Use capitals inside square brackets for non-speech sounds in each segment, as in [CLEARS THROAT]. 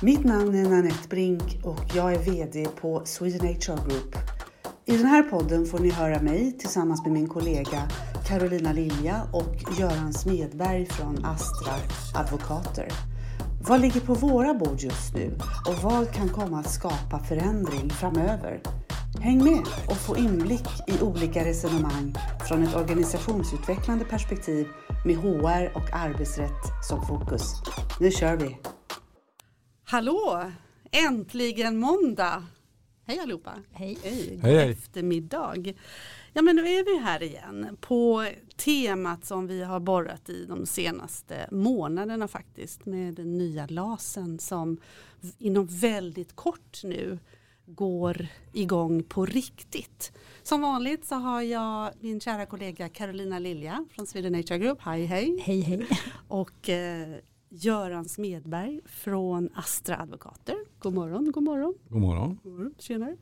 Mitt namn är Nanette Brink och jag är VD på Sweden HR Group. I den här podden får ni höra mig tillsammans med min kollega Carolina Lilja och Göran Smedberg från Astra Advokater. Vad ligger på våra bord just nu och vad kan komma att skapa förändring framöver? Häng med och få inblick i olika resonemang från ett organisationsutvecklande perspektiv med HR och arbetsrätt som fokus. Nu kör vi! Hallå! Äntligen måndag! Hej allihopa! Hej! Hej, Hej, hej. eftermiddag. Ja men nu är vi här igen på temat som vi har borrat i de senaste månaderna faktiskt med den nya LASen som inom väldigt kort nu går igång på riktigt. Som vanligt så har jag min kära kollega Carolina Lilja från Sweden HR Group. Hej hej! Hej hej! Och eh, Göran Smedberg från Astra Advokater. God morgon, god morgon. God morgon. God morgon. Tjenare.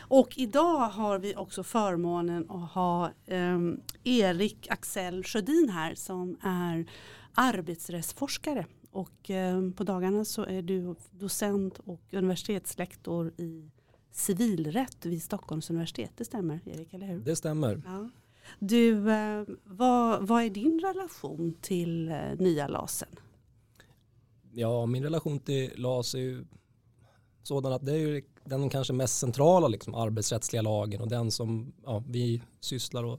Och idag har vi också förmånen att ha ehm, Erik Axel Sjödin här som är arbetsrättsforskare. Och ehm, på dagarna så är du docent och universitetslektor i civilrätt vid Stockholms universitet. Det stämmer Erik, eller hur? Det stämmer. Ja. Du, eh, vad, vad är din relation till eh, nya LASen? Ja, min relation till LAS är ju sådan att det är ju den kanske mest centrala liksom, arbetsrättsliga lagen och den som ja, vi sysslar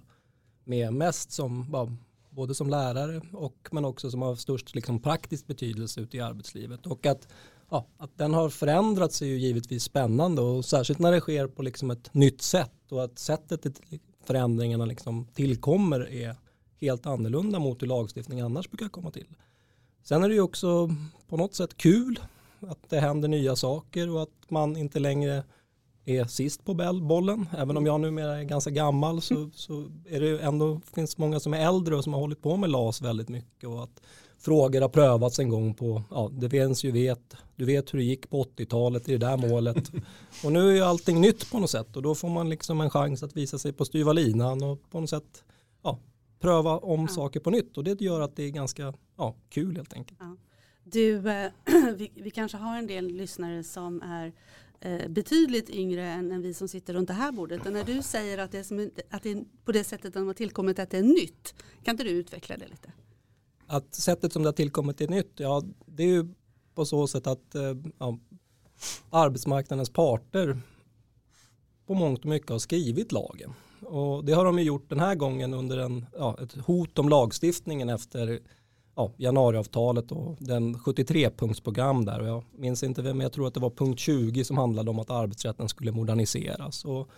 med mest som ja, både som lärare och men också som har störst liksom, praktisk betydelse ute i arbetslivet och att, ja, att den har förändrats är ju givetvis spännande och särskilt när det sker på liksom, ett nytt sätt och att sättet förändringarna liksom, tillkommer är helt annorlunda mot hur lagstiftning annars brukar komma till. Sen är det ju också på något sätt kul att det händer nya saker och att man inte längre är sist på bollen. Även om jag numera är ganska gammal så, så är det ändå finns många som är äldre och som har hållit på med LAS väldigt mycket och att frågor har prövats en gång på, ja det finns ju vet, du vet hur det gick på 80-talet i det där målet. [LAUGHS] och nu är ju allting nytt på något sätt och då får man liksom en chans att visa sig på styva linan och på något sätt ja, pröva om Ja. saker på nytt och det gör att det är ganska ja, kul helt enkelt. Du, eh, [CLEARS THROAT] vi, vi kanske har en del lyssnare som är eh, betydligt yngre än, än vi som sitter runt det här bordet. Och när du säger att det, är som, att det är på det sättet de har tillkommit att det är nytt, kan inte du utveckla det lite? Att sättet som det har tillkommit är nytt, ja det är ju på så sätt att eh, ja, arbetsmarknadens parter på mångt och mycket har skrivit lagen. Och det har de ju gjort den här gången under en, ja, ett hot om lagstiftningen efter ja, januariavtalet och den 73-punktsprogram där. Och jag minns inte vem, men jag tror att det var punkt 20 som handlade om att arbetsrätten skulle moderniseras. Och,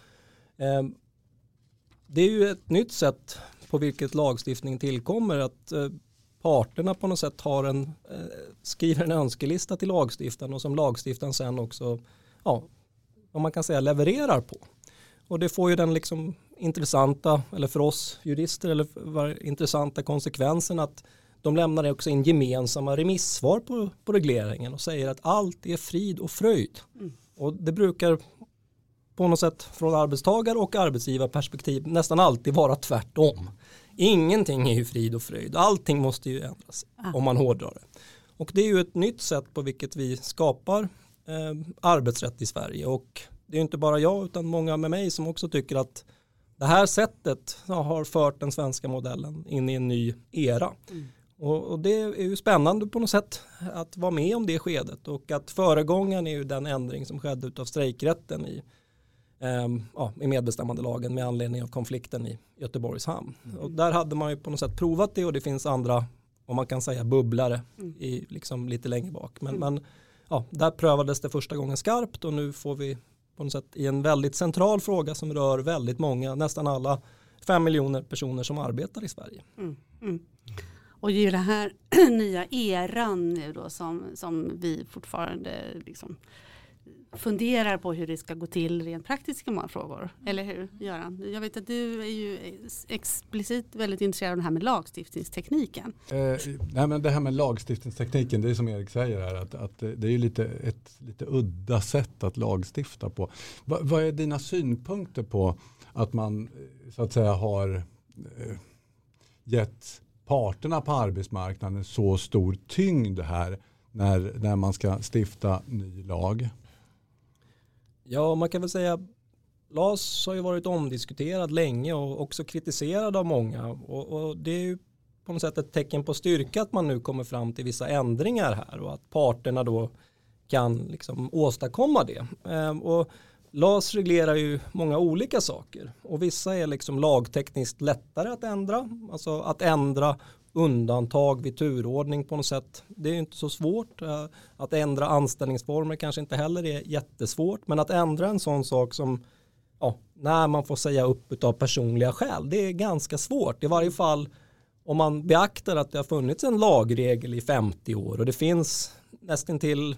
eh, det är ju ett nytt sätt på vilket lagstiftning tillkommer att eh, parterna på något sätt har en, eh, skriver en önskelista till lagstiftaren och som lagstiftaren sen också, ja, om man kan säga levererar på. Och det får ju den liksom intressanta, eller för oss jurister, eller intressanta konsekvensen att de lämnar också in gemensamma remissvar på, på regleringen och säger att allt är frid och fröjd. Mm. Och det brukar på något sätt från arbetstagar och arbetsgivarperspektiv nästan alltid vara tvärtom. Ingenting är ju frid och fröjd. Allting måste ju ändras Ah. om man hårdrar det. Och det är ju ett nytt sätt på vilket vi skapar eh, arbetsrätt i Sverige. Och det är inte bara jag utan många med mig som också tycker att det här sättet har fört den svenska modellen in i en ny era. Mm. Och, och det är ju spännande på något sätt att vara med om det skedet och att föregångaren är ju den ändring som skedde utav strejkrätten i, ehm, ja, i medbestämmandelagen med anledning av konflikten i Göteborgs hamn. Och där hade man ju på något sätt provat det och det finns andra, om man kan säga bubblare Mm. i liksom lite längre bak. Men, Mm. men ja, där prövades det första gången skarpt och nu får vi på något sätt i en väldigt central fråga som rör väldigt många, nästan alla fem miljoner personer som arbetar i Sverige. Mm. Mm. Och det är ju den här [CLEARS THROAT] nya eran nu då som, som vi fortfarande liksom funderar på hur det ska gå till rent praktiskt i många frågor. Eller hur Göran? Jag vet att du är ju explicit väldigt intresserad av det här med lagstiftningstekniken. Eh, nej men det här med lagstiftningstekniken, det är som Erik säger här, att, att det är ju lite, ett lite udda sätt att lagstifta på. Va, vad är dina synpunkter på att man eh, så att säga har eh, gett parterna på arbetsmarknaden så stor tyngd här när, när man ska stifta ny lag? Ja, man kan väl säga LAS har ju varit omdiskuterad länge och också kritiserad av många och, och, det är ju på något sätt ett tecken på styrka att man nu kommer fram till vissa ändringar här och att parterna då kan liksom åstadkomma det. Ehm, och LAS reglerar ju många olika saker och vissa är liksom lagtekniskt lättare att ändra, alltså att ändra undantag vid turordning på något sätt. Det är inte så svårt. Eh, att ändra anställningsformer kanske inte heller är jättesvårt, men att ändra en sån sak som ja, när man får säga upp av personliga skäl, det är ganska svårt. I varje fall om man beaktar att det har funnits en lagregel i 50 år och det finns nästan till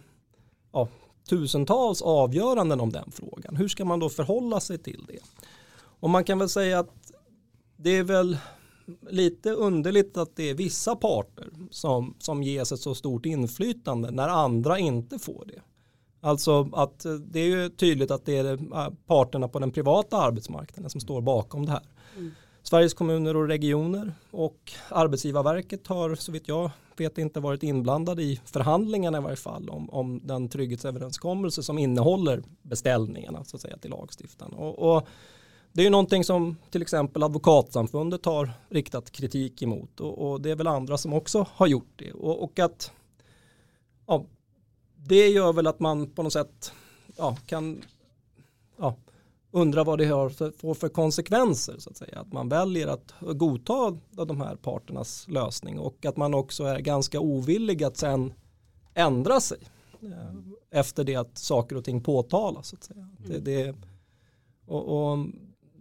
ja, tusentals avgöranden om den frågan. Hur ska man då förhålla sig till det? Och man kan väl säga att det är väl lite underligt att det är vissa parter som, som ges ett så stort inflytande när andra inte får det. Alltså att det är ju tydligt att det är äh, parterna på den privata arbetsmarknaden som står bakom det här. Mm. Sveriges kommuner och regioner och Arbetsgivarverket har så vitt jag vet inte varit inblandade i förhandlingarna i varje fall om, om den trygghetsöverenskommelse som innehåller beställningarna så att säga till lagstiftaren. Och, och det är ju någonting som till exempel advokatsamfundet har riktat kritik emot och, och det är väl andra som också har gjort det. Och, och att ja, det gör väl att man på något sätt ja, kan ja, undra vad det har för, får för konsekvenser. Så att, säga. att man väljer att godta de här parternas lösning och att man också är ganska ovillig att sen ändra sig eh, efter det att saker och ting påtalas. Så att säga. Det, det, och, och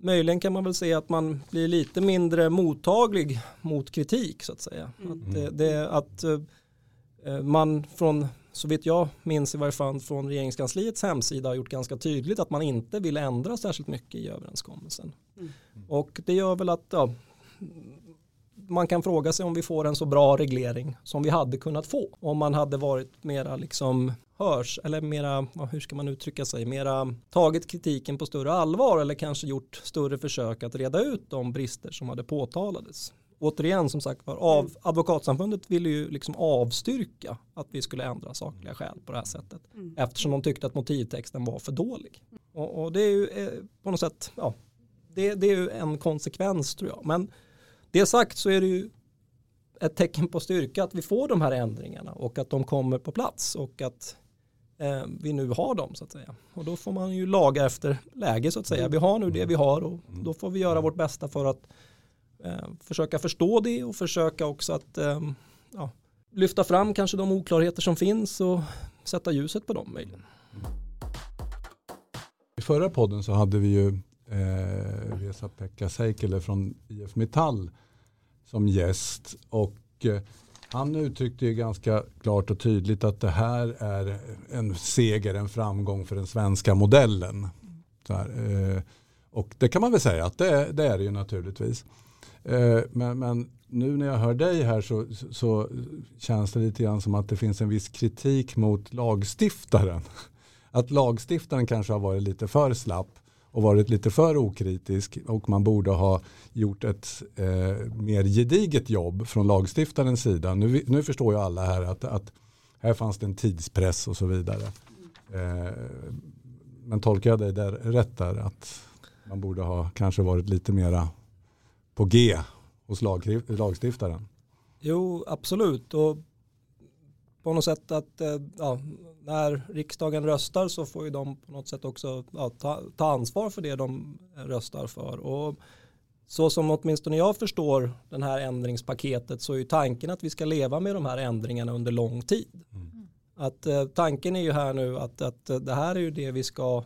möjligen kan man väl säga att man blir lite mindre mottaglig mot kritik så att säga. Mm. Att, det, det, att uh, man från, så vitt jag minns i varje fall från regeringskansliets hemsida har gjort ganska tydligt att man inte vill ändra särskilt mycket i överenskommelsen. Mm. Och det gör väl att ja, man kan fråga sig om vi får en så bra reglering som vi hade kunnat få. Om man hade varit mera liksom hörs eller mera, hur ska man uttrycka sig, mera tagit kritiken på större allvar eller kanske gjort större försök att reda ut de brister som hade påtalades. Återigen som sagt var, av, mm. advokatsamfundet ville ju liksom avstyrka att vi skulle ändra sakliga skäl på det här sättet mm. eftersom de tyckte att motivtexten var för dålig. Och, och det är ju eh, på något sätt, ja, det, det är ju en konsekvens tror jag. Men det sagt så är det ju ett tecken på styrka att vi får de här ändringarna och att de kommer på plats och att vi nu har dem så att säga. Och då får man ju laga efter läge så att säga. Vi har nu det vi har och då får vi göra vårt bästa för att eh, försöka förstå det och försöka också att eh, ja, lyfta fram kanske de oklarheter som finns och sätta ljuset på dem möjligen. I förra podden så hade vi ju eh, Vesa-Pekka Seikkele från IF Metall som gäst och eh, han uttryckte ju ganska klart och tydligt att det här är en seger, en framgång för den svenska modellen. Här, eh, och det kan man väl säga att det, det är det ju naturligtvis. Eh, men, men, nu när jag hör dig här så, så, känns det lite grann som att det finns en viss kritik mot lagstiftaren. Att lagstiftaren kanske har varit lite för slapp och varit lite för okritisk och man borde ha gjort ett eh, mer gediget jobb från lagstiftarens sida. Nu, nu förstår ju alla här att, att här fanns det en tidspress och så vidare. Eh, men tolkar jag dig där rätt där att man borde ha kanske varit lite mera på G hos lag, lagstiftaren? Jo, absolut. Och på något sätt att eh, ja, när riksdagen röstar så får ju de på något sätt också ja, ta, ta, ansvar för det de röstar för. Och så som åtminstone jag förstår den här ändringspaketet så är ju tanken att vi ska leva med de här ändringarna under lång tid. Mm. Att eh, tanken är ju här nu att, att det här är ju det vi ska,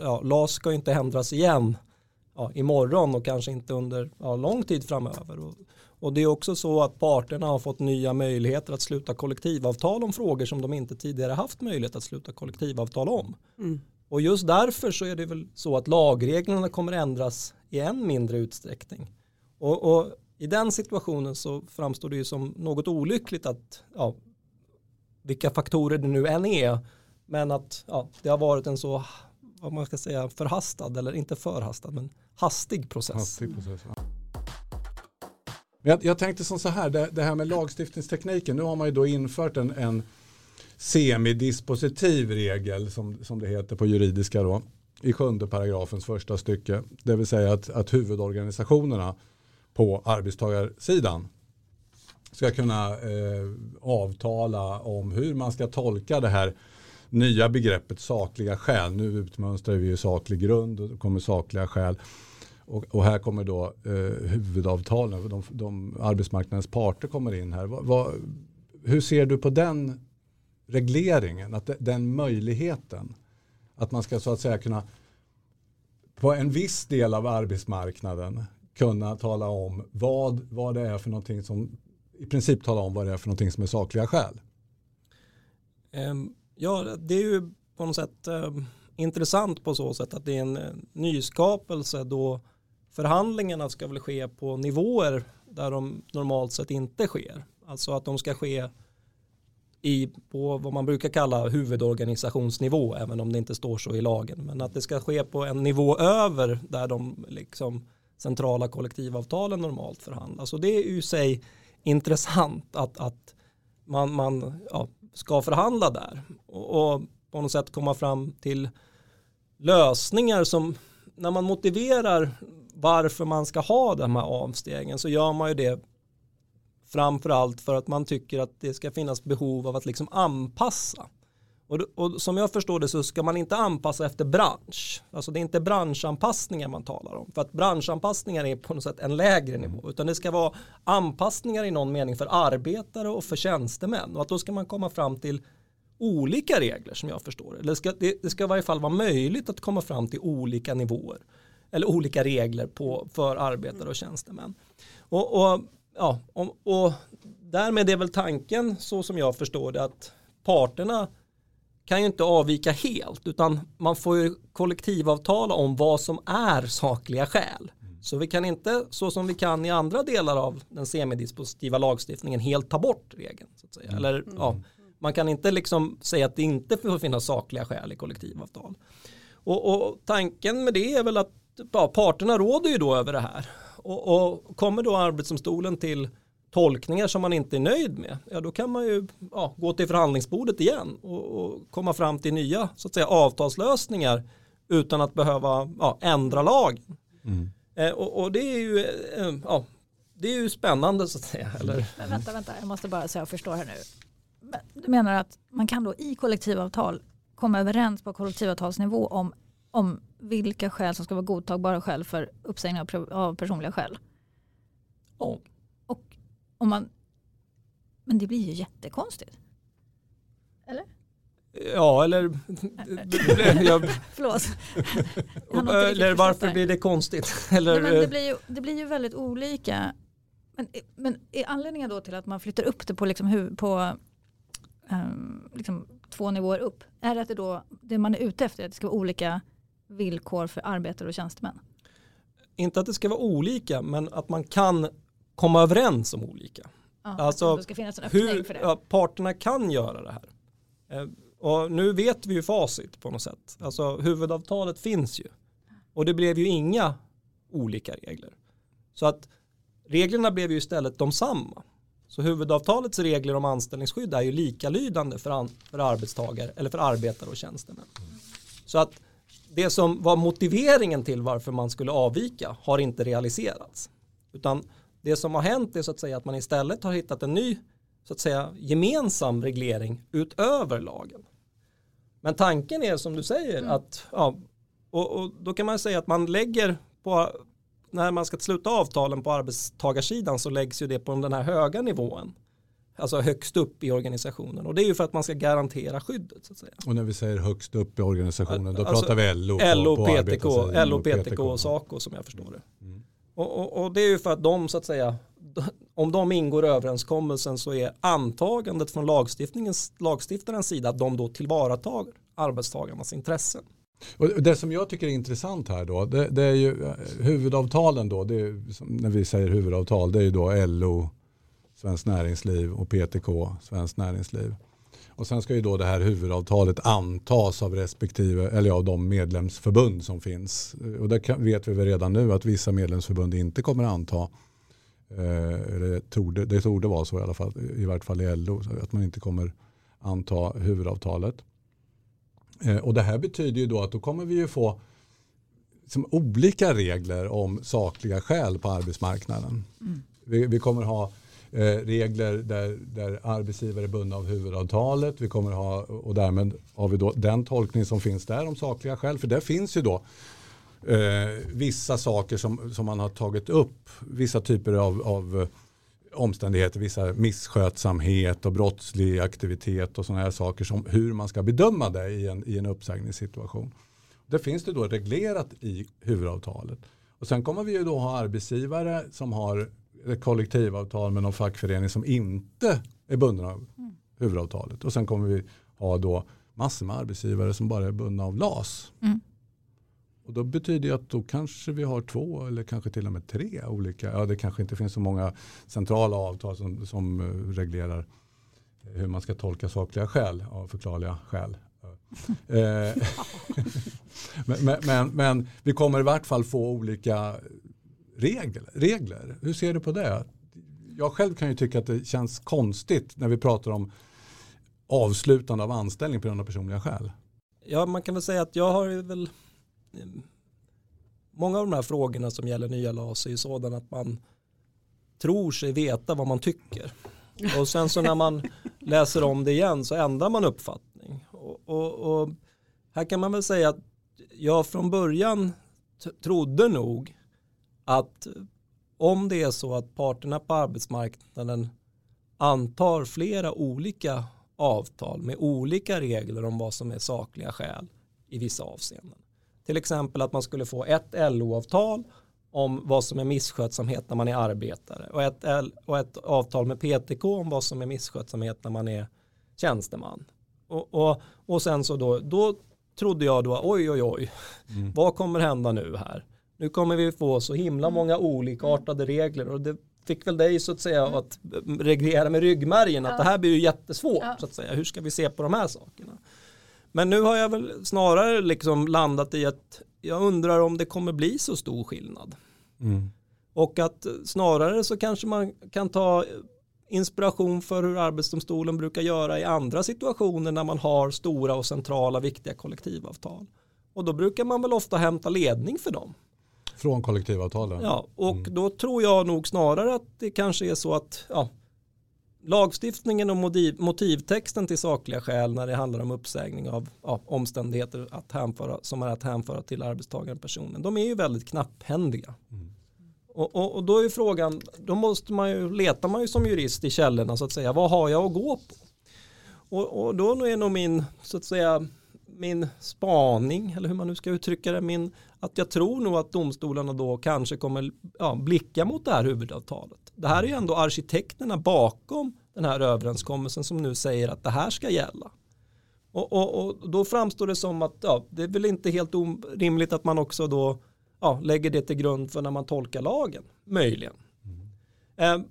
ja, LAS ska inte ändras igen ja, imorgon och kanske inte under ja, lång tid framöver. Och, och det är också så att parterna har fått nya möjligheter att sluta kollektivavtal om frågor som de inte tidigare haft möjlighet att sluta kollektivavtal om. Mm. Och just därför så är det väl så att lagreglerna kommer ändras i än mindre utsträckning. Och, och i den situationen så framstår det ju som något olyckligt att ja, vilka faktorer det nu än är men att ja, det har varit en så vad man ska säga förhastad eller inte förhastad men hastig process. Hastig process ja. Jag, jag tänkte som så här, det, det, här med lagstiftningstekniken, nu har man ju då infört en, en semidispositiv regel som, som det heter på juridiska då i sjunde paragrafens första stycke. Det vill säga att, att huvudorganisationerna på arbetstagarsidan ska kunna eh, avtala om hur man ska tolka det här nya begreppet sakliga skäl. Nu utmönstrar vi ju saklig grund och kommer sakliga skäl. Och, och här kommer då eh, huvudavtalen, de, de, arbetsmarknadens parter kommer in här. Va, va, hur ser du på den regleringen, att den möjligheten? Att man ska så att säga kunna på en viss del av arbetsmarknaden kunna tala om vad, vad det är för någonting som i princip tala om vad det är för någonting som är sakliga skäl. Ehm, ja, det är ju på något sätt ehm, intressant på så sätt att det är en eh, nyskapelse då förhandlingarna ska väl ske på nivåer där de normalt sett inte sker. Alltså att de ska ske i, på vad man brukar kalla huvudorganisationsnivå, även om det inte står så i lagen. Men att det ska ske på en nivå över där de liksom centrala kollektivavtalen normalt förhandlas. Och det är ju sig intressant att, att man, man ja, ska förhandla där och, och på något sätt komma fram till lösningar som när man motiverar varför man ska ha de här avstegen så gör man ju det framförallt för att man tycker att det ska finnas behov av att liksom anpassa. Och, och, som jag förstår det så ska man inte anpassa efter bransch. Alltså det är inte branschanpassningar man talar om. För att branschanpassningar är på något sätt en lägre nivå. Utan det ska vara anpassningar i någon mening för arbetare och för tjänstemän. Och att då ska man komma fram till olika regler som jag förstår det. Det ska, det, det ska i varje fall vara möjligt att komma fram till olika nivåer. Eller olika regler på, för arbetare och tjänstemän. Och, och ja, och, och därmed är väl tanken så som jag förstår det att parterna kan ju inte avvika helt utan man får ju kollektivavtala om vad som är sakliga skäl. Så vi kan inte, så som vi kan i andra delar av den semidispositiva lagstiftningen, helt ta bort regeln. Så att säga. Mm. Eller, ja, man kan inte liksom säga att det inte får finnas sakliga skäl i kollektivavtal. Och, och tanken med det är väl att ja, parterna råder ju då över det här. Och, och kommer då arbetsdomstolen till tolkningar som man inte är nöjd med, ja då kan man ju ja, gå till förhandlingsbordet igen och, och, komma fram till nya så att säga, avtalslösningar utan att behöva ja, ändra lagen. Mm. Eh, och, och, det är ju eh, ja, det är ju spännande så att säga. Eller? Men vänta, vänta, jag måste bara så jag förstår här nu. Du menar att man kan då i kollektivavtal komma överens på kollektivavtalsnivå om, om vilka skäl som ska vara godtagbara skäl för uppsägning av, av personliga skäl? Ja. Om man, men det blir ju jättekonstigt. Eller? Ja, eller... [LAUGHS] jag, Förlåt. [LAUGHS] eller varför blir det konstigt? [LAUGHS] Eller, Nej, det, blir ju, det blir ju väldigt olika. Men, men är anledningen då till att man flyttar upp det på, liksom, på um, liksom, två nivåer upp, är det att det, då, det man är ute efter att det ska vara olika villkor för arbetare och tjänstemän? Inte att det ska vara olika, men att man kan komma överens om olika. Ja, alltså, det ska finnas en hur för det. Ja, parterna kan göra det här. Eh, och nu vet vi ju facit på något sätt. Alltså huvudavtalet finns ju. Och det blev ju inga olika regler. Så att reglerna blev ju istället de samma. Så huvudavtalets regler om anställningsskydd är ju likalydande för, an, för arbetstagare eller för arbetare och tjänstemän. Så att det som var motiveringen till varför man skulle avvika har inte realiserats. Utan det som har hänt är så att säga att man istället har hittat en ny så att säga gemensam reglering utöver lagen. Men tanken är som du säger mm. att ja, och, och, då kan man säga att man lägger på när man ska sluta avtalen på arbetstagarsidan så läggs ju det på den här höga nivån. Alltså högst upp i organisationen och det är ju för att man ska garantera skyddet. Så att säga. Och när vi säger högst upp i organisationen då alltså, pratar vi LO, LO, på, PTK, LO, PTK och SACO som jag förstår det. Mm. Och, och, och, det är ju för att de så att säga, [LAUGHS] om de ingår överenskommelsen så är antagandet från lagstiftningens, lagstiftarens sida att de då tillvaratar arbetstagarnas intressen. Och det som jag tycker är intressant här då, det, det är ju eh, huvudavtalen då, är, när vi säger huvudavtal, det är ju då LO, Svenskt Näringsliv och PTK, Svenskt Näringsliv. Och sen ska ju då det här huvudavtalet antas av respektive, eller av de medlemsförbund som finns. Och det vet vi väl redan nu att vissa medlemsförbund inte kommer att anta. Eh, det torde, det torde vara så i alla fall, i vart fall i LO, att man inte kommer anta huvudavtalet. Eh, och det här betyder ju då att då kommer vi ju få som olika regler om sakliga skäl på arbetsmarknaden. Mm. Vi, vi, kommer ha Eh, regler där, där arbetsgivare är bundna av huvudavtalet. Vi kommer ha, och därmed har vi då den tolkning som finns där om sakliga skäl. För det finns ju då eh, vissa saker som, som man har tagit upp. Vissa typer av, av eh, omständigheter, vissa misskötsamhet och brottslig aktivitet och sådana här saker som hur man ska bedöma det i en, i en uppsägningssituation. Det finns det då reglerat i huvudavtalet. Och sen kommer vi ju då ha arbetsgivare som har kollektivavtal med någon fackförening som inte är bunden av mm. huvudavtalet. Och sen kommer vi ha då massor med arbetsgivare som bara är bundna av LAS. Mm. Och då betyder det att då kanske vi har två eller kanske till och med tre olika. Ja, det kanske inte finns så många centrala avtal som, som eh, reglerar hur man ska tolka sakliga skäl av förklarliga skäl. [LAUGHS] Eh, [LAUGHS] men, men, men, men, vi kommer i vart fall få olika regler, regler. Hur ser du på det? Jag själv kan ju tycka att det känns konstigt när vi pratar om avslutande av anställning på grund av personliga skäl. Ja, man kan väl säga att jag har väl många av de här frågorna som gäller nya LAS är ju sådana att man tror sig veta vad man tycker. Och sen så när man [LAUGHS] läser om det igen så ändrar man uppfattning. Och, och, och här kan man väl säga att jag från början trodde nog att om det är så att parterna på arbetsmarknaden antar flera olika avtal med olika regler om vad som är sakliga skäl i vissa avseenden till exempel att man skulle få ett LO-avtal om vad som är misskötsamhet när man är arbetare och ett, och ett avtal med PTK om vad som är misskötsamhet när man är tjänsteman. Och, och, och sen så då, då trodde jag då, oj oj oj, mm. vad kommer hända nu här? Nu kommer vi få så himla många olikartade regler och det fick väl dig så att säga att reglera med ryggmärgen att det här blir ju jättesvårt så att säga. Hur ska vi se på de här sakerna? Men nu har jag väl snarare liksom landat i att jag undrar om det kommer bli så stor skillnad. Mm. Och att snarare så kanske man kan ta inspiration för hur Arbetsdomstolen brukar göra i andra situationer när man har stora och centrala viktiga kollektivavtal. Och då brukar man väl ofta hämta ledning för dem. Från kollektivavtalen? Ja, och mm. då tror jag nog snarare att det kanske är så att ja, lagstiftningen och motiv, motivtexten till sakliga skäl när det handlar om uppsägning av ja, omständigheter att hänföra, som är att hänföra till arbetstagaren personen. De är ju väldigt knapphändiga. Mm. Och, och, och, då är frågan, då måste man ju, letar man ju som jurist i källorna så att säga, vad har jag att gå på? Och, och då är nog min, så att säga, min spaning, eller hur man nu ska uttrycka det, min, att jag tror nog att domstolarna då kanske kommer ja, blicka mot det här huvudavtalet. Det här är ju ändå arkitekterna bakom den här överenskommelsen som nu säger att det här ska gälla. Och, och, och då framstår det som att ja, det är väl inte helt orimligt att man också då ja, lägger det till grund för när man tolkar lagen, möjligen. Mm. Eh,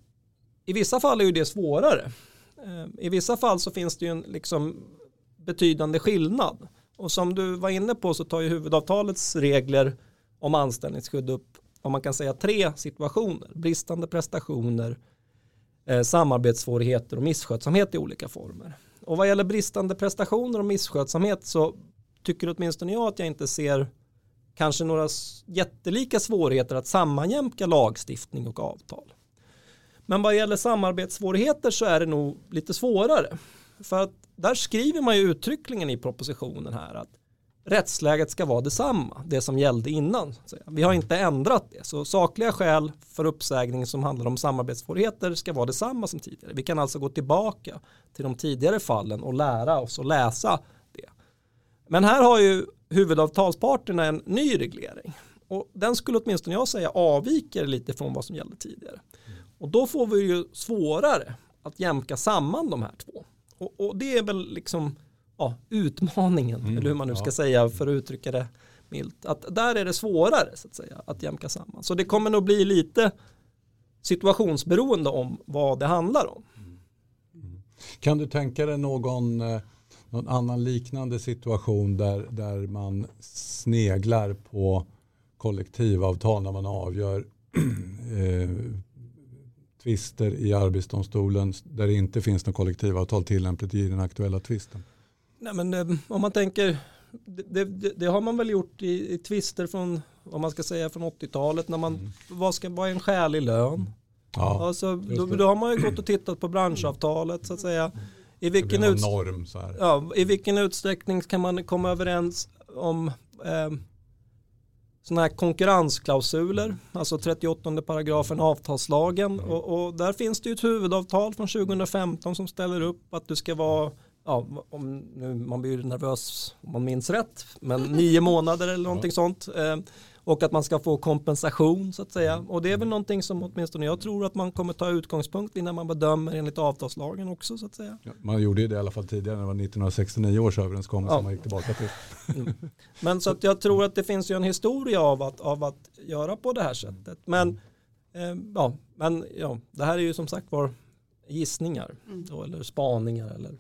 I vissa fall är ju det svårare. Eh, I vissa fall så finns det ju en liksom betydande skillnad. Och som du var inne på så tar ju huvudavtalets regler om anställningsskydd upp om man kan säga tre situationer. Bristande prestationer, eh, samarbetssvårigheter och misskötsamhet i olika former. Och vad gäller bristande prestationer och misskötsamhet så tycker åtminstone jag att jag inte ser kanske några jättelika svårigheter att sammanjämka lagstiftning och avtal. Men vad gäller samarbetssvårigheter så är det nog lite svårare. För att där skriver man ju uttryckligen i propositionen här att rättsläget ska vara detsamma, det som gällde innan. Vi har inte ändrat det, så sakliga skäl för uppsägning som handlar om samarbetssvårigheter ska vara detsamma som tidigare. Vi kan alltså gå tillbaka till de tidigare fallen och lära oss och läsa det. Men här har ju huvudavtalsparterna en ny reglering och den skulle åtminstone jag säga avviker lite från vad som gällde tidigare. Och då får vi ju svårare att jämka samman de här två. Och, och det är väl liksom ja, utmaningen, mm, eller hur man nu ska ja. säga för att uttrycka det milt. Att där är det svårare så att säga att jämka samman. Så det kommer nog bli lite situationsberoende om vad det handlar om. Mm. Kan du tänka dig någon, eh, någon annan liknande situation där, där man sneglar på kollektivavtal när man avgör [CLEARS THROAT] eh, tvister i Arbetsdomstolen där det inte finns något kollektivavtal tillämpligt i den aktuella tvisten? Nej, men, eh, om man tänker, det, det, det, har man väl gjort i, i tvister från, vad man ska säga, från 80-talet. När man, mm. vad, ska, vad är en skälig lön? Ja, alltså, då, då, har man ju gått och tittat på branschavtalet så att säga. I vilken, norm, ja, I vilken utsträckning kan man komma överens om eh, sådana här konkurrensklausuler, alltså 38 paragrafen avtalslagen. Mm. Och, och, där finns det ju ett huvudavtal från 2015 som ställer upp att du ska vara, ja, om, nu, man blir nervös om man minns rätt, men [LAUGHS] nio månader eller någonting sånt. Eh, och att man ska få kompensation så att säga. Och det är väl någonting som åtminstone jag tror att man kommer ta utgångspunkt i när man bedömer enligt avtalslagen också så att säga. Ja, man gjorde ju det i alla fall tidigare när det var 1969 års överenskommelse ja. man gick tillbaka till. Mm. Men så att jag tror att det finns ju en historia av att, av att göra på det här sättet. Men, eh, ja, men ja, det här är ju som sagt var gissningar mm. då, eller spaningar eller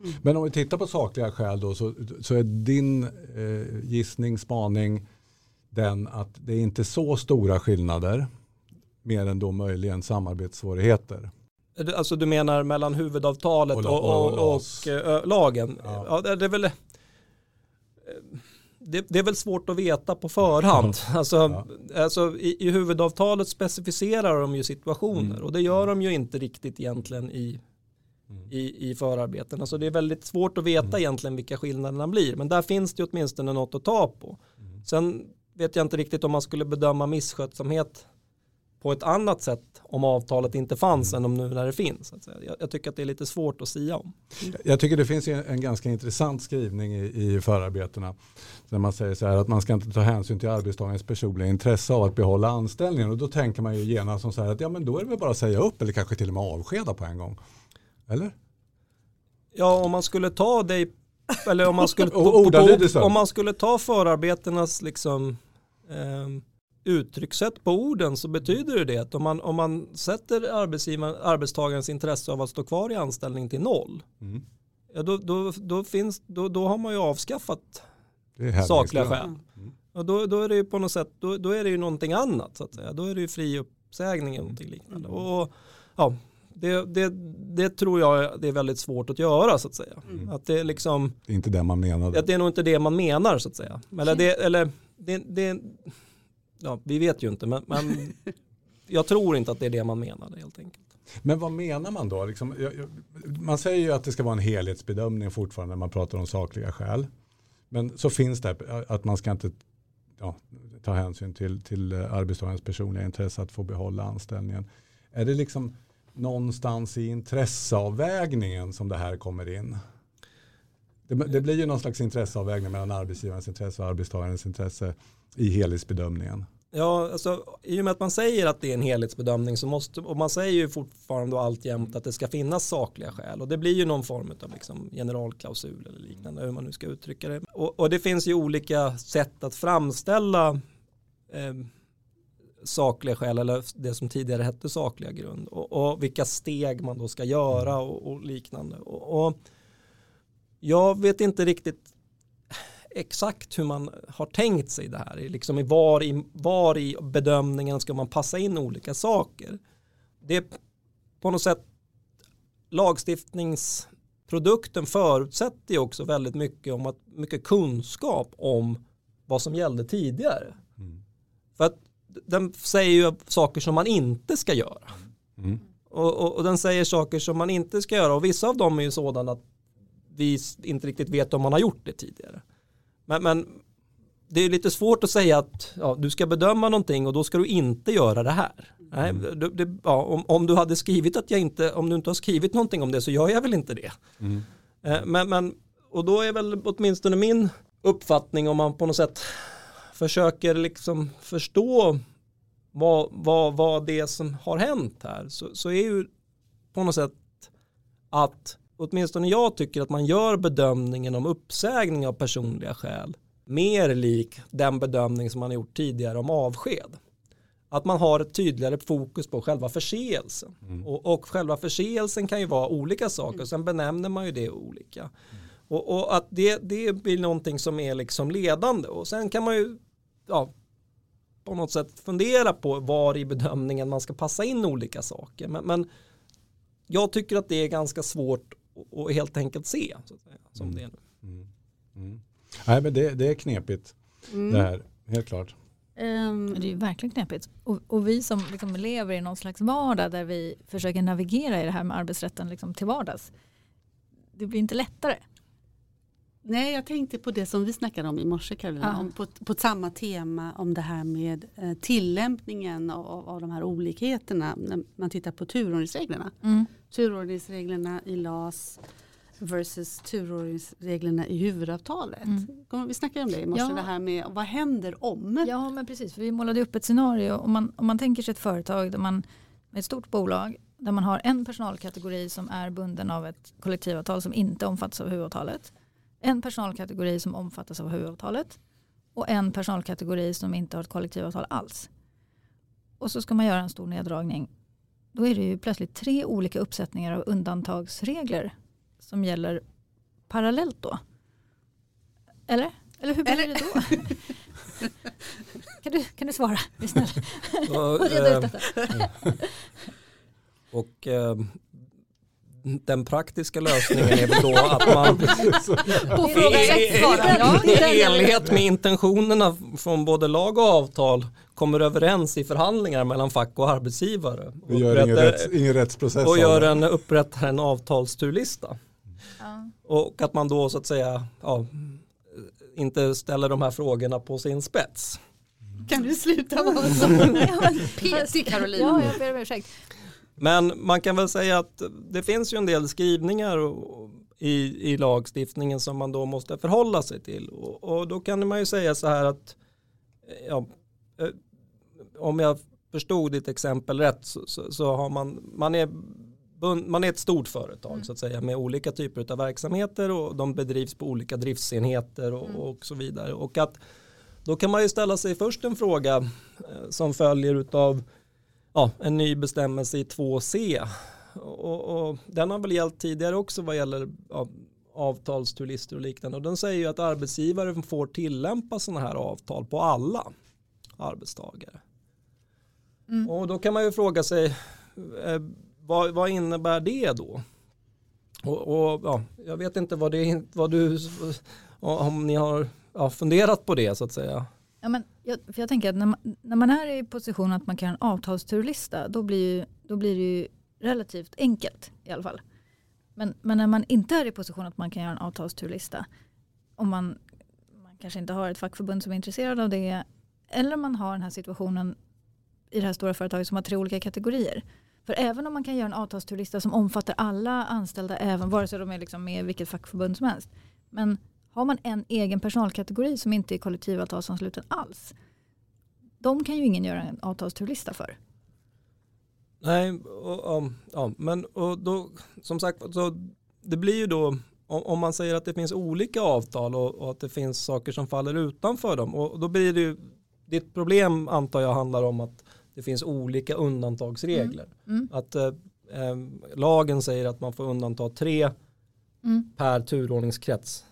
Mm. Men om vi tittar på sakliga skäl då så, så är din eh, gissning, spaning den att det är inte så stora skillnader mer än då möjligen samarbetssvårigheter. Alltså du menar mellan huvudavtalet och, och, och, och äh, lagen? Ja. ja. det, är väl, eh, det, det, är väl svårt att veta på förhand. Alltså, ja. alltså i, i, huvudavtalet specificerar de ju situationer mm. och det gör de ju inte riktigt egentligen i, mm. i, i förarbeten. Alltså det är väldigt svårt att veta mm. egentligen vilka skillnaderna blir. Men där finns det åtminstone något att ta på. Mm. Sen vet jag inte riktigt om man skulle bedöma misskötsamhet på ett annat sätt om avtalet inte fanns än om nu när det finns. Jag, jag, tycker att det är lite svårt att säga om. Jag tycker det finns en ganska intressant skrivning i, i förarbetena. Där man säger så här att man ska inte ta hänsyn till arbetstagarens personliga intresse av att behålla anställningen. Och då tänker man ju genast som så här att ja men då är det väl bara att säga upp eller kanske till och med avskeda på en gång. Eller? Ja om man skulle ta dig eller om man skulle, [LAUGHS] på, på, om man skulle ta förarbetenas liksom eh, uttryckssätt på orden så betyder det att om man, om man sätter arbetstagarens intresse av att stå kvar i anställning till noll, mm. ja, då, då, då, finns, då, då har man ju avskaffat sakliga skäl. Mm. Och då, då är det ju på något sätt, då, då är det ju någonting annat så att säga. Då är det ju fri uppsägning eller någonting liknande. Mm. Och, ja, det, det, det, tror jag det är väldigt svårt att göra så att säga. Mm. Att det, liksom, det är inte det man menar. det är nog inte det man menar så att säga. Eller, det, eller det, det, ja, vi vet ju inte, men, men [LAUGHS] jag tror inte att det är det man menar helt enkelt. Men vad menar man då? Liksom, man säger ju att det ska vara en helhetsbedömning fortfarande när man pratar om sakliga skäl. Men så finns det att man ska inte ja, ta hänsyn till, till arbetstagarens personliga intresse att få behålla anställningen. Är det liksom någonstans i intresseavvägningen som det här kommer in? Det, det, blir ju någon slags intresseavvägning mellan arbetsgivarens intresse och arbetstagarens intresse i helhetsbedömningen. Ja, alltså, i och med att man säger att det är en helhetsbedömning så måste, och man säger ju fortfarande och alltjämt att det ska finnas sakliga skäl och det blir ju någon form av liksom generalklausul eller liknande hur man nu ska uttrycka det. Och, och det finns ju olika sätt att framställa eh, sakliga skäl eller det som tidigare hette sakliga grund och, och vilka steg man då ska göra och, och liknande. Och, och jag vet inte riktigt exakt hur man har tänkt sig det här. Liksom var, i, var i bedömningen ska man passa in olika saker. Det är på något sätt lagstiftningsprodukten förutsätter ju också väldigt mycket om att mycket kunskap om vad som gällde tidigare. Mm. För att den säger ju saker som man inte ska göra. Mm. Och, och, och, den säger saker som man inte ska göra och vissa av dem är ju sådana att vi inte riktigt vet om man har gjort det tidigare. Men, men det är lite svårt att säga att ja, du ska bedöma någonting och då ska du inte göra det här. Nej, mm. det, det, ja, om, om, du hade skrivit att jag inte, om du inte har skrivit någonting om det så gör jag väl inte det. Mm. Eh, men, men, och då är väl åtminstone min uppfattning om man på något sätt försöker liksom förstå vad, vad, vad det är som har hänt här så, så är ju på något sätt att åtminstone jag tycker att man gör bedömningen om uppsägning av personliga skäl mer lik den bedömning som man har gjort tidigare om avsked. Att man har ett tydligare fokus på själva förseelsen. Mm. Och, och själva förseelsen kan ju vara olika saker, sen benämner man ju det olika. Mm. Och, och, att det, det blir någonting som är liksom ledande. Och sen kan man ju, ja, på något sätt fundera på var i bedömningen man ska passa in olika saker. Men, men jag tycker att det är ganska svårt att helt enkelt se. Så att säga, som Mm. det är nu. Mm. Mm. Nej men det, det är knepigt Mm. det här, helt klart. Ehm, Det är ju verkligen knepigt. Och, och vi som liksom lever i någon slags vardag där vi försöker navigera i det här med arbetsrätten liksom till vardags. Det blir inte lättare. Nej, jag tänkte på det som vi snackade om i morse Carolina, Ja. om på, på samma tema om det här med eh, tillämpningen av, av, de här olikheterna när man tittar på turordningsreglerna. Turordningsreglerna i LAS versus turordningsreglerna i huvudavtalet. Mm. Vi snackade om det i morse, Ja. det här med vad händer om? Ja men precis, för vi målade upp ett scenario. Om man, om man tänker sig ett företag där man, med ett stort bolag där man har en personalkategori som är bunden av ett kollektivavtal som inte omfattas av huvudavtalet. En personalkategori som omfattas av huvudavtalet och en personalkategori som inte har ett kollektivavtal alls. Och så ska man göra en stor neddragning. Då är det ju plötsligt tre olika uppsättningar av undantagsregler som gäller parallellt då. Eller? Eller hur blir Eller- det då? kan, du, kan du svara? Så, [LAUGHS] Och reda eh, ut detta. [LAUGHS] och eh, den praktiska lösningen är väl då att man [LAUGHS] På fråga i enlighet med intentionerna från både lag och avtal kommer överens i förhandlingar mellan fack och arbetsgivare. Vi gör ingen, rätts, ingen rättsprocess och gör en, upprättar en avtalsturlista. Ja. Och att man då så att säga ja, inte ställer de här frågorna på sin spets. Kan du sluta vara så petig Carolina? Ja, jag ber om ursäkt. Men man kan väl säga att det finns ju en del skrivningar i, i lagstiftningen som man då måste förhålla sig till. Och, och då kan man ju säga så här att eh, ja, eh, om jag förstod ditt exempel rätt så, så, så har man, man är man är ett stort företag så att säga med olika typer av verksamheter och de bedrivs på olika driftsenheter och, och så vidare. Och att då kan man ju ställa sig först en fråga eh, som följer utav ja, en ny bestämmelse i 2C. Och, och den har väl gällt tidigare också vad gäller ja, avtalsturlister och liknande. Och den säger ju att arbetsgivare får tillämpa sådana här avtal på alla arbetstagare. Mm. Och då kan man ju fråga sig eh, vad, vad innebär det då? Och, och ja, jag vet inte vad, det, vad du, om ni har ja, funderat på det så att säga. Ja, men jag, för jag tänker att när man, när man är i position att man kan göra en avtalsturlista då blir, ju, då blir det ju relativt enkelt i alla fall. Men, men när man inte är i position att man kan göra en avtalsturlista om man, man kanske inte har ett fackförbund som är intresserad av det eller man har den här situationen i det här stora företaget som har tre olika kategorier. För även om man kan göra en avtalsturlista som omfattar alla anställda, även vare sig de är liksom med i vilket fackförbund som helst. Men har man en egen personalkategori som inte är kollektivavtalsansluten alls. De kan ju ingen göra en avtalsturlista för. Nej, och, och, ja, men och då, som sagt, så det blir ju då om, man säger att det finns olika avtal och, att det finns saker som faller utanför dem och då blir det ju, ditt problem antar jag handlar om att det finns olika undantagsregler. Mm. Att eh, eh, lagen säger att man får undanta tre Mm. per turordningskrets.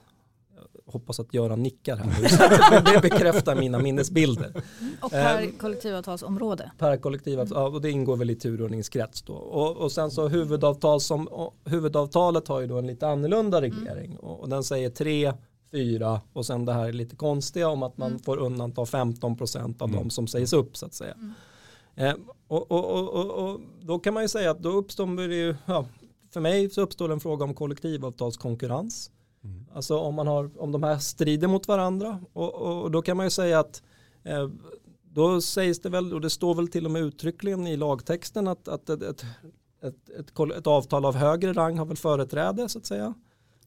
Hoppas att Göran nickar här nu, [LAUGHS] så det bekräftar mina minnesbilder Och per Ehm. kollektivavtalsområde. per kollektivavtal, ja, och det ingår väl i turordningskrets då. Och, och sen så huvudavtal som, huvudavtalet har ju då en lite annorlunda reglering och, och den säger tre, fyra och sen det här lite konstiga om att man får undanta 15% av Mm. de som sägs upp så att säga. Eh, och, och, och, och, och då kan man ju säga att då uppstår det ju, ja, för mig så uppstår en fråga om kollektivavtalskonkurrens. Mm. Alltså om, man har, om de här strider mot varandra och, och då kan man ju säga att eh, då sägs det väl och det står väl till och med uttryckligen i lagtexten att, att ett, ett, ett, ett, avtal av högre rang har väl företräde så att säga.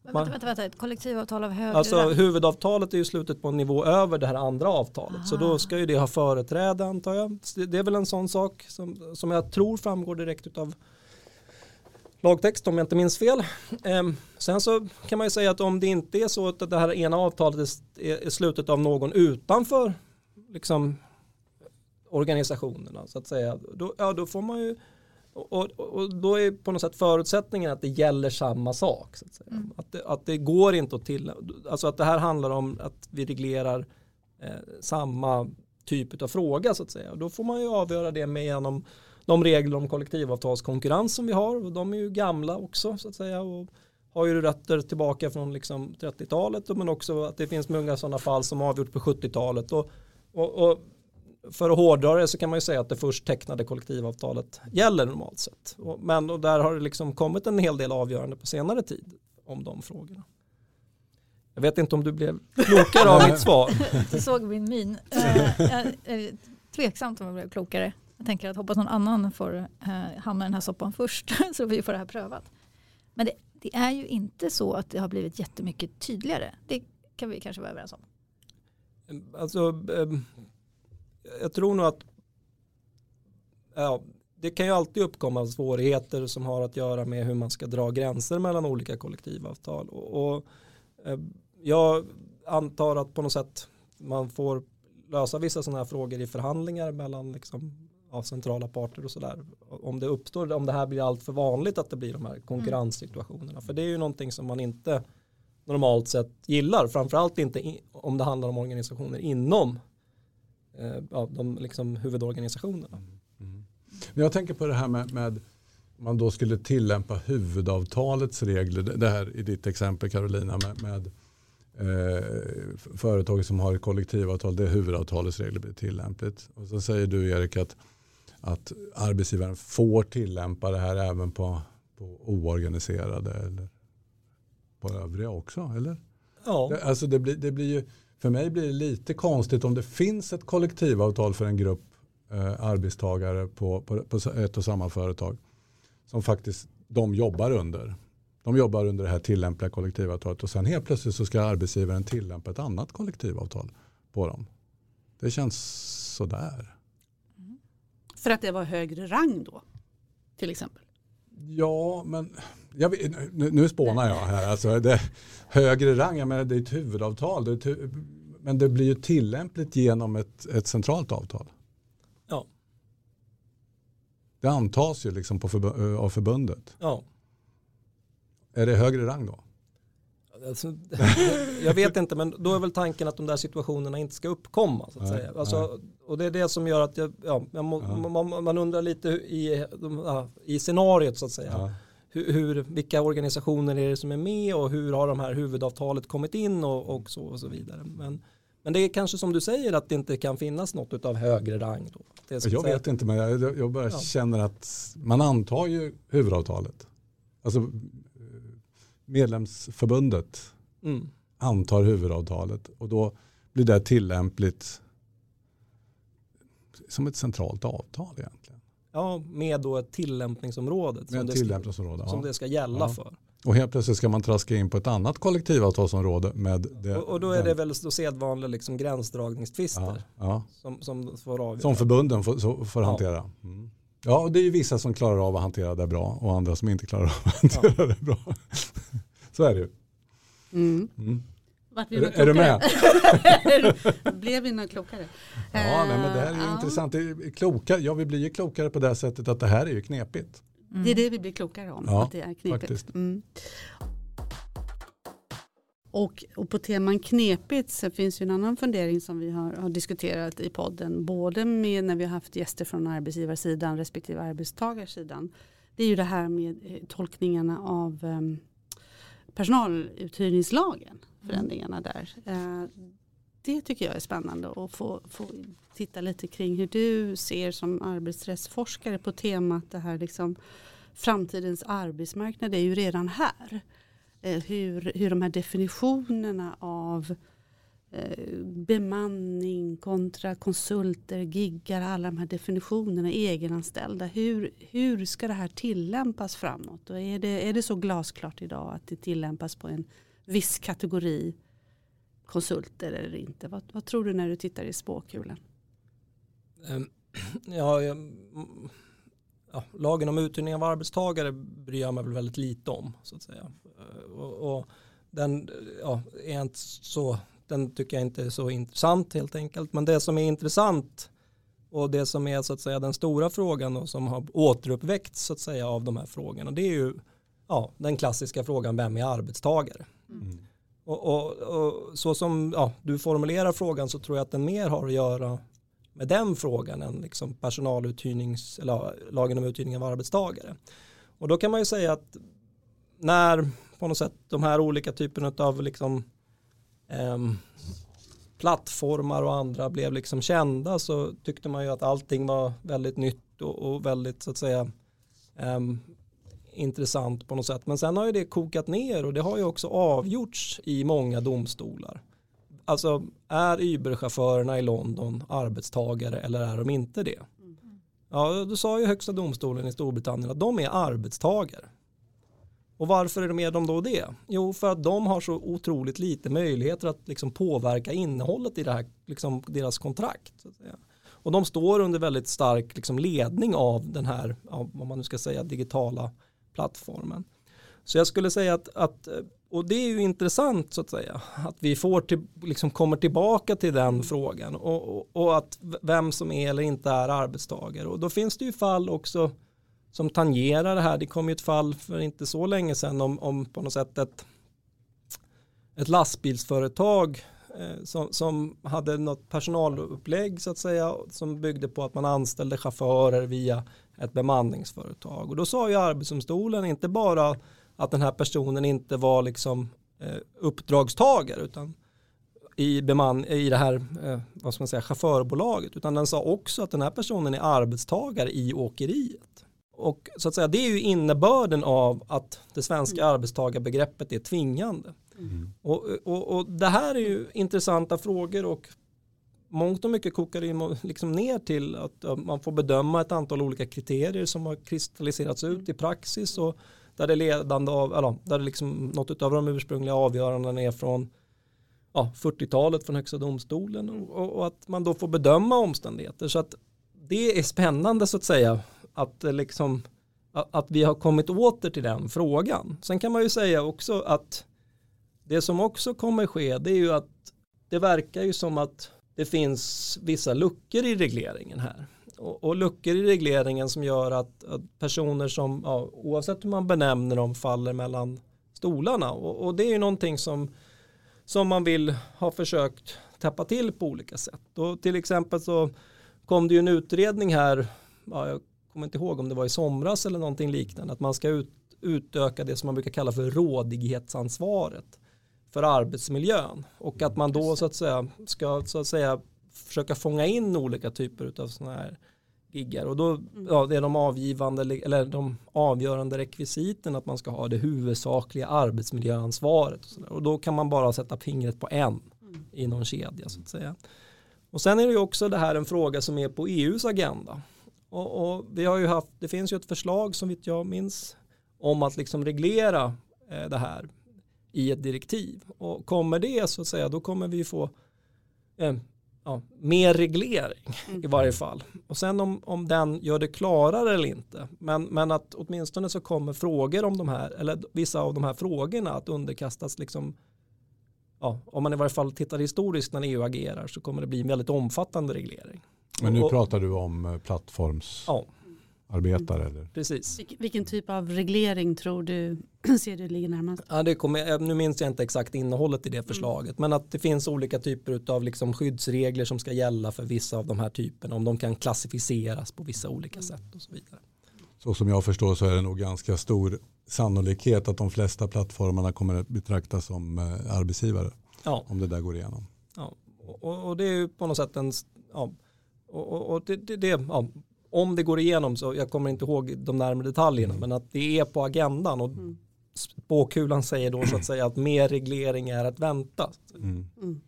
Men vänta, vänta, vänta, ett kollektivavtal av högre Alltså rang. huvudavtalet är ju slutet på en nivå över det här andra avtalet så Ah. då ska ju det ha företräde antar jag. Så det- Det är väl en sån sak som, som jag tror framgår direkt av lagtext om jag inte minns fel. Ehm, sen så kan man ju säga att om det inte är så att det här ena avtalet är, slutet av någon utanför liksom, organisationerna så att säga, då, ja, då får man ju och, och, då är på något sätt förutsättningen att det gäller samma sak. Så att. Mm. Att, det, att det går inte att till, alltså att det här handlar om att vi reglerar eh, samma typ av fråga så att säga. Och då får man ju avgöra det med genom de regler om kollektivavtalskonkurrens som vi har och de är ju gamla också så att säga och har ju rötter tillbaka från liksom 30-talet men också att det finns många sådana fall som avgjort på 70-talet och, och, och för att hårdra det så kan man ju säga att det först tecknade kollektivavtalet gäller normalt sett. Och, men och där har det liksom kommit en hel del avgörande på senare tid om de frågorna. Jag vet inte om du blev klokare av mitt [LAUGHS] svar. Du såg min min. Uh, jag är tveksamt om jag blev klokare. Jag tänker att hoppas någon annan får eh, hamna i den här soppan först [LAUGHS] så vi får det här prövat. Men det, det, är ju inte så att det har blivit jättemycket tydligare. Det kan vi kanske vara överens om. Alltså, ehm, jag tror nog att ja, det kan ju alltid uppkomma svårigheter som har att göra med hur man ska dra gränser mellan olika kollektivavtal. Och, och eh, jag antar att på något sätt man får lösa vissa sådana här frågor i förhandlingar mellan liksom, ja, centrala parter och sådär. Om det uppstår, om det här blir allt för vanligt att det blir de här konkurrenssituationerna. För det är ju någonting som man inte normalt sett gillar. Framförallt inte i, om det handlar om organisationer inom eh, de liksom, huvudorganisationerna. Mm. Mm. Jag tänker på det här med, med man då skulle tillämpa huvudavtalets regler. Det här i ditt exempel Carolina med, med eh, företag som har ett kollektivavtal, det är huvudavtalets regler blir tillämpligt. Och så säger du Erik att, att arbetsgivaren får tillämpa det här även på, på oorganiserade eller på övriga också, eller? Ja. Det, alltså det blir, det blir ju, för mig blir det lite konstigt om det finns ett kollektivavtal för en grupp eh, arbetstagare på, på, på ett och samma företag som faktiskt de jobbar under. De jobbar under det här tillämpliga kollektivavtalet och sen helt plötsligt så ska arbetsgivaren tillämpa ett annat kollektivavtal på dem. Det känns sådär. För att det var högre rang då? Till exempel? Ja, men jag nu, nu spånar jag här. Alltså, det, högre rang, jag menar, det är ett huvudavtal. Det är ett, men det blir ju tillämpligt genom ett, ett centralt avtal. Ja. Det antas ju liksom på för, av förbundet. Ja. Är det högre rang då? Alltså, [LAUGHS] jag vet inte men då är väl tanken att de där situationerna inte ska uppkomma. Så att nej, säga. Alltså, och det är det som gör att jag, ja, må, ja. man, man, undrar lite i, ja, i scenariot så att säga. Ja. Hur, hur, vilka organisationer är det som är med och hur har de här huvudavtalet kommit in och, och så och så vidare. Men, men det är kanske som du säger att det inte kan finnas något av högre rang. Då. jag säga. vet inte men jag, jag bara känner att man antar ju huvudavtalet. Alltså medlemsförbundet mm. antar huvudavtalet och då blir det tillämpligt som ett centralt avtal egentligen. Ja, med då ett tillämpningsområde med som, tillämpningsområde, det, ska, som det ska gälla ja. för. Och helt plötsligt ska man traska in på ett annat kollektivavtalsområde med det. Och, och då är det väl så sedvanliga liksom gränsdragningstvister ja. Som, som, får avgöra. Som förbunden får, får hantera. Mm. Ja, och det är ju vissa som klarar av att hantera det bra och andra som inte klarar av att hantera det bra. Så är det ju. Mm. Mm. Är, är, du med? [LAUGHS] Blev vi något klokare? Ja, nej, men det här är ju uh, intressant. Kloka, ja, vi blir ju klokare på det sättet att det här är ju knepigt. Mm. Det är det vi blir klokare om, ja, att det är knepigt. Mm. Och, och, på teman knepigt så finns ju en annan fundering som vi har, har, diskuterat i podden. Både med när vi har haft gäster från arbetsgivarsidan respektive arbetstagarsidan. Det är ju det här med eh, tolkningarna av um, personaluthyrningslagen, förändringarna där. Eh, det tycker jag är spännande att få, få titta lite kring hur du ser som arbetsrättsforskare på temat det här liksom framtidens arbetsmarknad är ju redan här. Eh, hur, hur de här definitionerna av Eh, bemanning kontra konsulter, giggar, alla de här definitionerna, egenanställda. Hur, hur ska det här tillämpas framåt? Och är, det, är det så glasklart idag att det tillämpas på en viss kategori konsulter eller inte? Vad, vad tror du när du tittar i spåkulan? Ehm, [CLEARS THROAT] ja, jag, mm, ja, lagen om uthyrning av arbetstagare bryr jag mig väl väldigt lite om. så att säga. Eh, och, och den ja, är inte så den tycker jag inte är så intressant helt enkelt. Men det som är intressant och det som är så att säga den stora frågan och som har återuppväckts så att säga av de här frågorna det är ju ja, den klassiska frågan vem är arbetstagare? Mm. Och, och, och, så som ja, du formulerar frågan så tror jag att den mer har att göra med den frågan än liksom personaluthyrnings, eller lagen om uthyrning av arbetstagare. Och då kan man ju säga att när på något sätt de här olika typerna av liksom, eh, plattformar och andra blev liksom kända så tyckte man ju att allting var väldigt nytt och, och väldigt så att säga eh, intressant på något sätt. Men sen har ju det kokat ner och det har ju också avgjorts i många domstolar. Alltså är Uber-chaufförerna i London arbetstagare eller är de inte det? Ja, då sa ju högsta domstolen i Storbritannien att de är arbetstagare. Och varför är de med dem då det? Jo, för att de har så otroligt lite möjligheter att liksom påverka innehållet i det här, liksom deras kontrakt. Och de står under väldigt stark liksom ledning av den här, vad man nu ska säga, digitala plattformen. Så jag skulle säga att, att och det är ju intressant så att säga, att vi får till, liksom kommer tillbaka till den frågan och, och, och, att vem som är eller inte är arbetstagare. Och då finns det ju fall också som tangerar det här. Det kom ju ett fall för inte så länge sedan om, om på något sätt ett, ett lastbilsföretag eh, som, som hade något personalupplägg så att säga som byggde på att man anställde chaufförer via ett bemanningsföretag. Och då sa ju arbetsdomstolen inte bara att den här personen inte var liksom eh, uppdragstagare utan i, beman, i det här eh, vad ska man säga, chaufförbolaget utan den sa också att den här personen är arbetstagare i åkeriet. Och så att säga det är ju innebörden av att det svenska mm. arbetstagarbegreppet är tvingande. Mm. Och, och, och det här är ju intressanta frågor och mångt och mycket kokar det liksom ner till att man får bedöma ett antal olika kriterier som har kristalliserats ut i praxis och där det ledande av, eller där det liksom något av de ursprungliga avgörandena är från ja, 40-talet från högsta domstolen och, och, att man då får bedöma omständigheter så att det är spännande så att säga att eh, liksom att vi har kommit åter till den frågan. Sen kan man ju säga också att det som också kommer ske det är ju att det verkar ju som att det finns vissa luckor i regleringen här. Och, och luckor i regleringen som gör att, att personer som, ja, oavsett hur man benämner dem, faller mellan stolarna. Och, och, det är ju någonting som, som man vill ha försökt täppa till på olika sätt. Och till exempel så kom det ju en utredning här, ja, jag kommer inte ihåg om det var i somras eller någonting liknande, att man ska ut, utöka det som man brukar kalla för rådighetsansvaret för arbetsmiljön och att man då så att säga ska så att säga försöka fånga in olika typer av sådana här giggar och då mm. ja, det är de avgivande eller de avgörande rekvisiten att man ska ha det huvudsakliga arbetsmiljöansvaret och, och då kan man bara sätta fingret på en mm. i någon kedja så att säga. Och sen är det ju också det här en fråga som är på EUs agenda och, och vi har ju haft det finns ju ett förslag som vitt jag minns om att liksom reglera eh, det här i ett direktiv. Och kommer det så att säga då kommer vi få eh, ja, mer reglering mm. i varje fall. Och sen om, om den gör det klarare eller inte. Men, men att åtminstone så kommer frågor om de här, eller vissa av de här frågorna att underkastas liksom Ja, om man i varje fall tittar historiskt när EU agerar så kommer det bli en väldigt omfattande reglering. Men nu och, pratar du om eh, plattforms... Ja? Eller? Precis. Vilken typ av reglering tror du [CLEARS THROAT] ser du ligger närmast? Ja, det kommer, eh, nu minns jag inte exakt innehållet i det mm. förslaget mm. men att det finns olika typer av liksom skyddsregler som ska gälla för vissa av de här typerna om de kan klassificeras på vissa olika sätt och så vidare. Så som jag förstår så är det nog ganska stor sannolikhet att de flesta plattformarna kommer att betraktas som eh, arbetsgivare ja. om det där går igenom. Ja. Och, och det är ju på något sätt en ja, och, och det, det, det ja, om det går igenom så, jag kommer inte ihåg de närmare detaljerna, mm. men att det är på agendan och mm. spåkulan säger då så att säga att mer reglering är att vänta. Mm. Mm.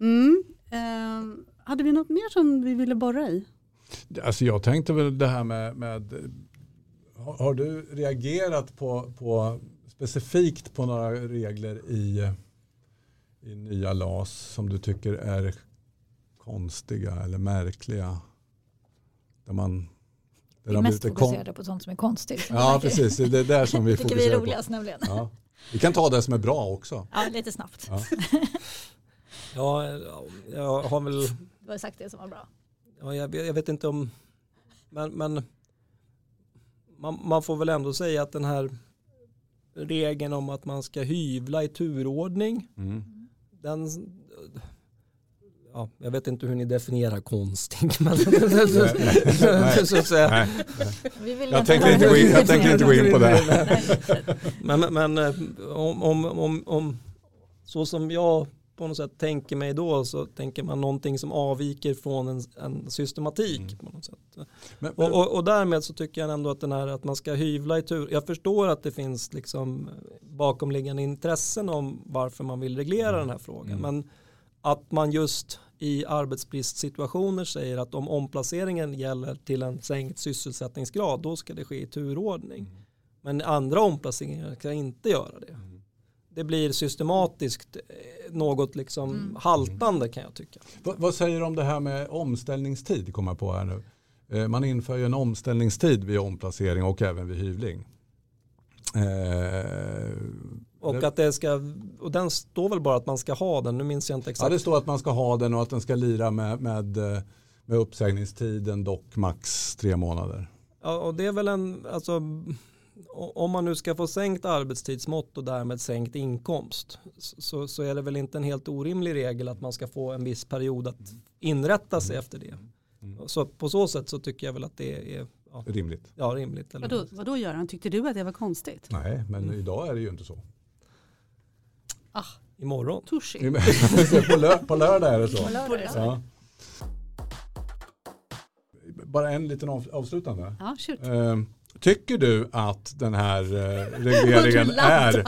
mm. Eh, hade vi något mer som vi ville borra i? Alltså jag tänkte väl det här med, med har, har du reagerat på, på specifikt på några regler i, i nya LAS som du tycker är konstiga eller märkliga. Där man, där vi är mest fokuserade på sånt som är konstigt. Ja, precis. Det är där som vi fokuserar [LAUGHS] på. tycker vi är roligast nämligen. Ja. Vi kan ta det som är bra också. Ja, lite snabbt. Ja, [LAUGHS] ja jag har väl... Du har sagt det som var bra. Ja, jag, jag vet inte om... Men, men man, man, får väl ändå säga att den här regeln om att man ska hyvla i turordning. Mm. Den, ja, jag vet inte hur ni definierar konstig. [LAUGHS] Men Jag höra inte gå in, jag tänker inte gå in på det. Men, men, men eh, om, om, om, om så som jag på något sätt tänker mig då så tänker man någonting som avviker från en, en systematik. Mm. På något sätt. Men, Och, och, och därmed så tycker jag ändå att den här att man ska hyvla i tur. Jag förstår att det finns liksom bakomliggande intressen om varför man vill reglera den här frågan. Mm. Men att man just i arbetsbristsituationer säger att om omplaceringen gäller till en sänkt sysselsättningsgrad då ska det ske i turordning. Men andra omplaceringar ska inte göra det. Det blir systematiskt eh, något liksom Mm. haltande kan jag tycka. vad, vad säger du om det här med omställningstid? Kommer jag på här nu. Eh, Man inför ju en omställningstid vid omplacering och även vid hyvling. Eh, Och att det ska, och den står väl bara att man ska ha den, nu minns jag inte Ja, exakt. det står att man ska ha den och att den ska lira med, med, eh, med uppsägningstiden dock max tre månader. Ja, och det är väl en, alltså, om man nu ska få sänkt arbetstidsmått och därmed sänkt inkomst så, så är det väl inte en helt orimlig regel att man ska få en viss period att inrätta sig efter det. Mm. Så på så sätt så tycker jag väl att det är ja, Rimligt. ja, rimligt. Eller? Vadå, vadå Göran, tyckte du att det var konstigt? Nej, men Mm. idag är det ju inte så. Ah, Imorgon. [LAUGHS] på, lör, på lördag är det så. På lördag. Ja. Bara en liten av, avslutande. Ja, shoot. Tycker du att den här eh, regleringen [LAUGHS] är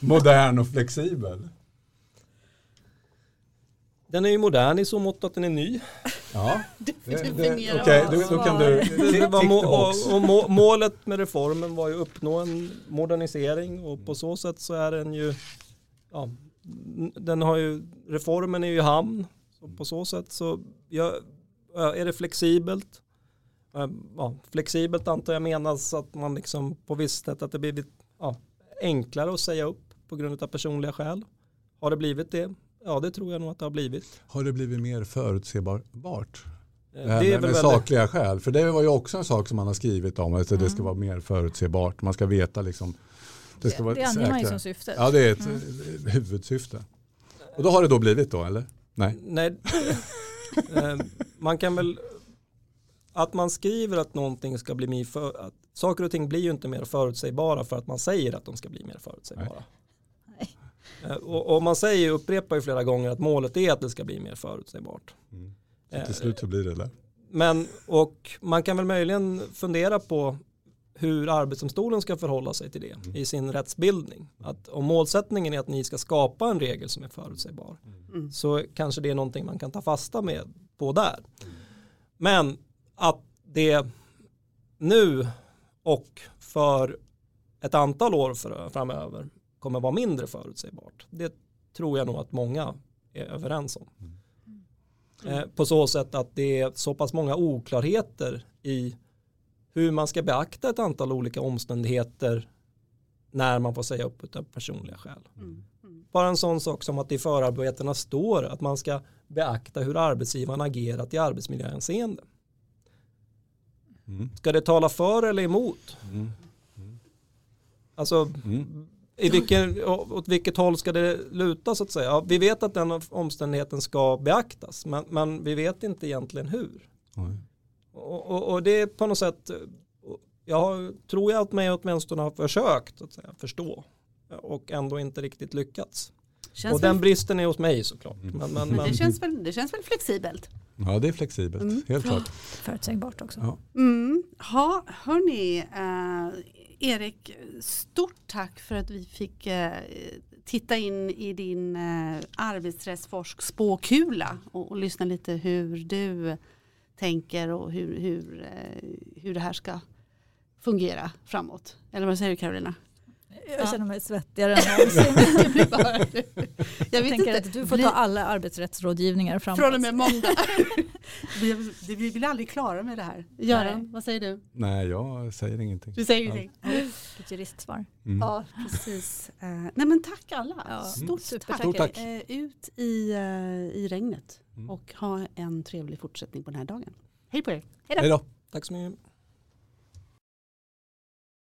modern och flexibel? Den är ju modern i så mått att den är ny. Ja, det, vad då, då kan du och, och må, målet med reformen var ju att uppnå en modernisering och på så sätt så är den ju, ja, den har ju, reformen är ju i hamn. Så på så sätt så ja, är det flexibelt. Eh, Ja, flexibelt antar jag menas att man liksom på visst sätt att det blivit ja, enklare att säga upp på grund av personliga skäl. Har det blivit det? Ja, det tror jag nog att det har blivit. Har det blivit mer förutsebart? Eh, Det här Det är med, väl med väldigt, sakliga skäl. För det var ju också en sak som man har skrivit om. Att det Mm. ska vara mer förutsebart. Man ska veta liksom. Det ska vara Det anger man ju som syfte. Ja, det är ett Mm. huvudsyfte. Och då har det då blivit då, eller? Nej. Nej, [LAUGHS] Eh, man kan väl, att man skriver att någonting ska bli mer för, att saker och ting blir ju inte mer förutsägbara för att man säger att de ska bli mer förutsägbara. Nej. Eh, Och, och man säger, upprepar ju flera gånger att målet är att det ska bli mer förutsägbart. Mm. Så Eh, till slut så blir det det. Men, och man kan väl möjligen fundera på hur arbetsdomstolen ska förhålla sig till det Mm. i sin rättsbildning. Att om målsättningen är att ni ska skapa en regel som är förutsägbar Mm. så kanske det är någonting man kan ta fasta med på där. Men att det nu och för ett antal år framöver kommer vara mindre förutsägbart. Det tror jag nog att många är överens om. Eh, på så sätt att det är så pass många oklarheter i hur man ska beakta ett antal olika omständigheter när man får säga upp av personliga skäl. Mm. Mm. Bara en sån sak som att det i förarbetena står att man ska beakta hur arbetsgivaren agerat i arbetsmiljöhänseende. Mm. Ska det tala för eller emot? Mm. Alltså Mm. i vilken, åt vilket håll ska det luta så att säga? Ja, vi vet att den omständigheten ska beaktas men, men vi vet inte egentligen hur. Och, och, och det är på något sätt, jag har, tror jag att mig åtminstone har försökt att säga, förstå och ändå inte riktigt lyckats. Känns och väl, den bristen är hos mig såklart. Mm. Men, men, men men, det, känns väl, det känns väl flexibelt? Ja, det är flexibelt. Mm. Helt klart. Förutsägbart också. Ja. Mm. Ha, hörni, eh, Erik, stort tack för att vi fick eh, titta in i din eh, arbetsrättsforsk spåkula och, och lyssna lite hur du tänker och hur, hur, eh, hur det här ska fungera framåt. Eller vad säger du Carolina? Jag Ja. känner mig svettigare än någonsin. [LAUGHS] Jag, vet tänker inte, att du får ta alla arbetsrättsrådgivningar framåt. från och med måndag. [LAUGHS] vi, blir aldrig klara med det här. Göran, Nej. vad säger du? Nej, jag säger ingenting. Du säger ingenting? Ett juristsvar. Mm. Ja, precis. Eh, nej men tack alla. Ja, Stort supertack. tack. Stort tack. Eh, ut i, eh, i regnet Mm. och ha en trevlig fortsättning på den här dagen. Hej på er. Hej då. Hej då. tack så mycket.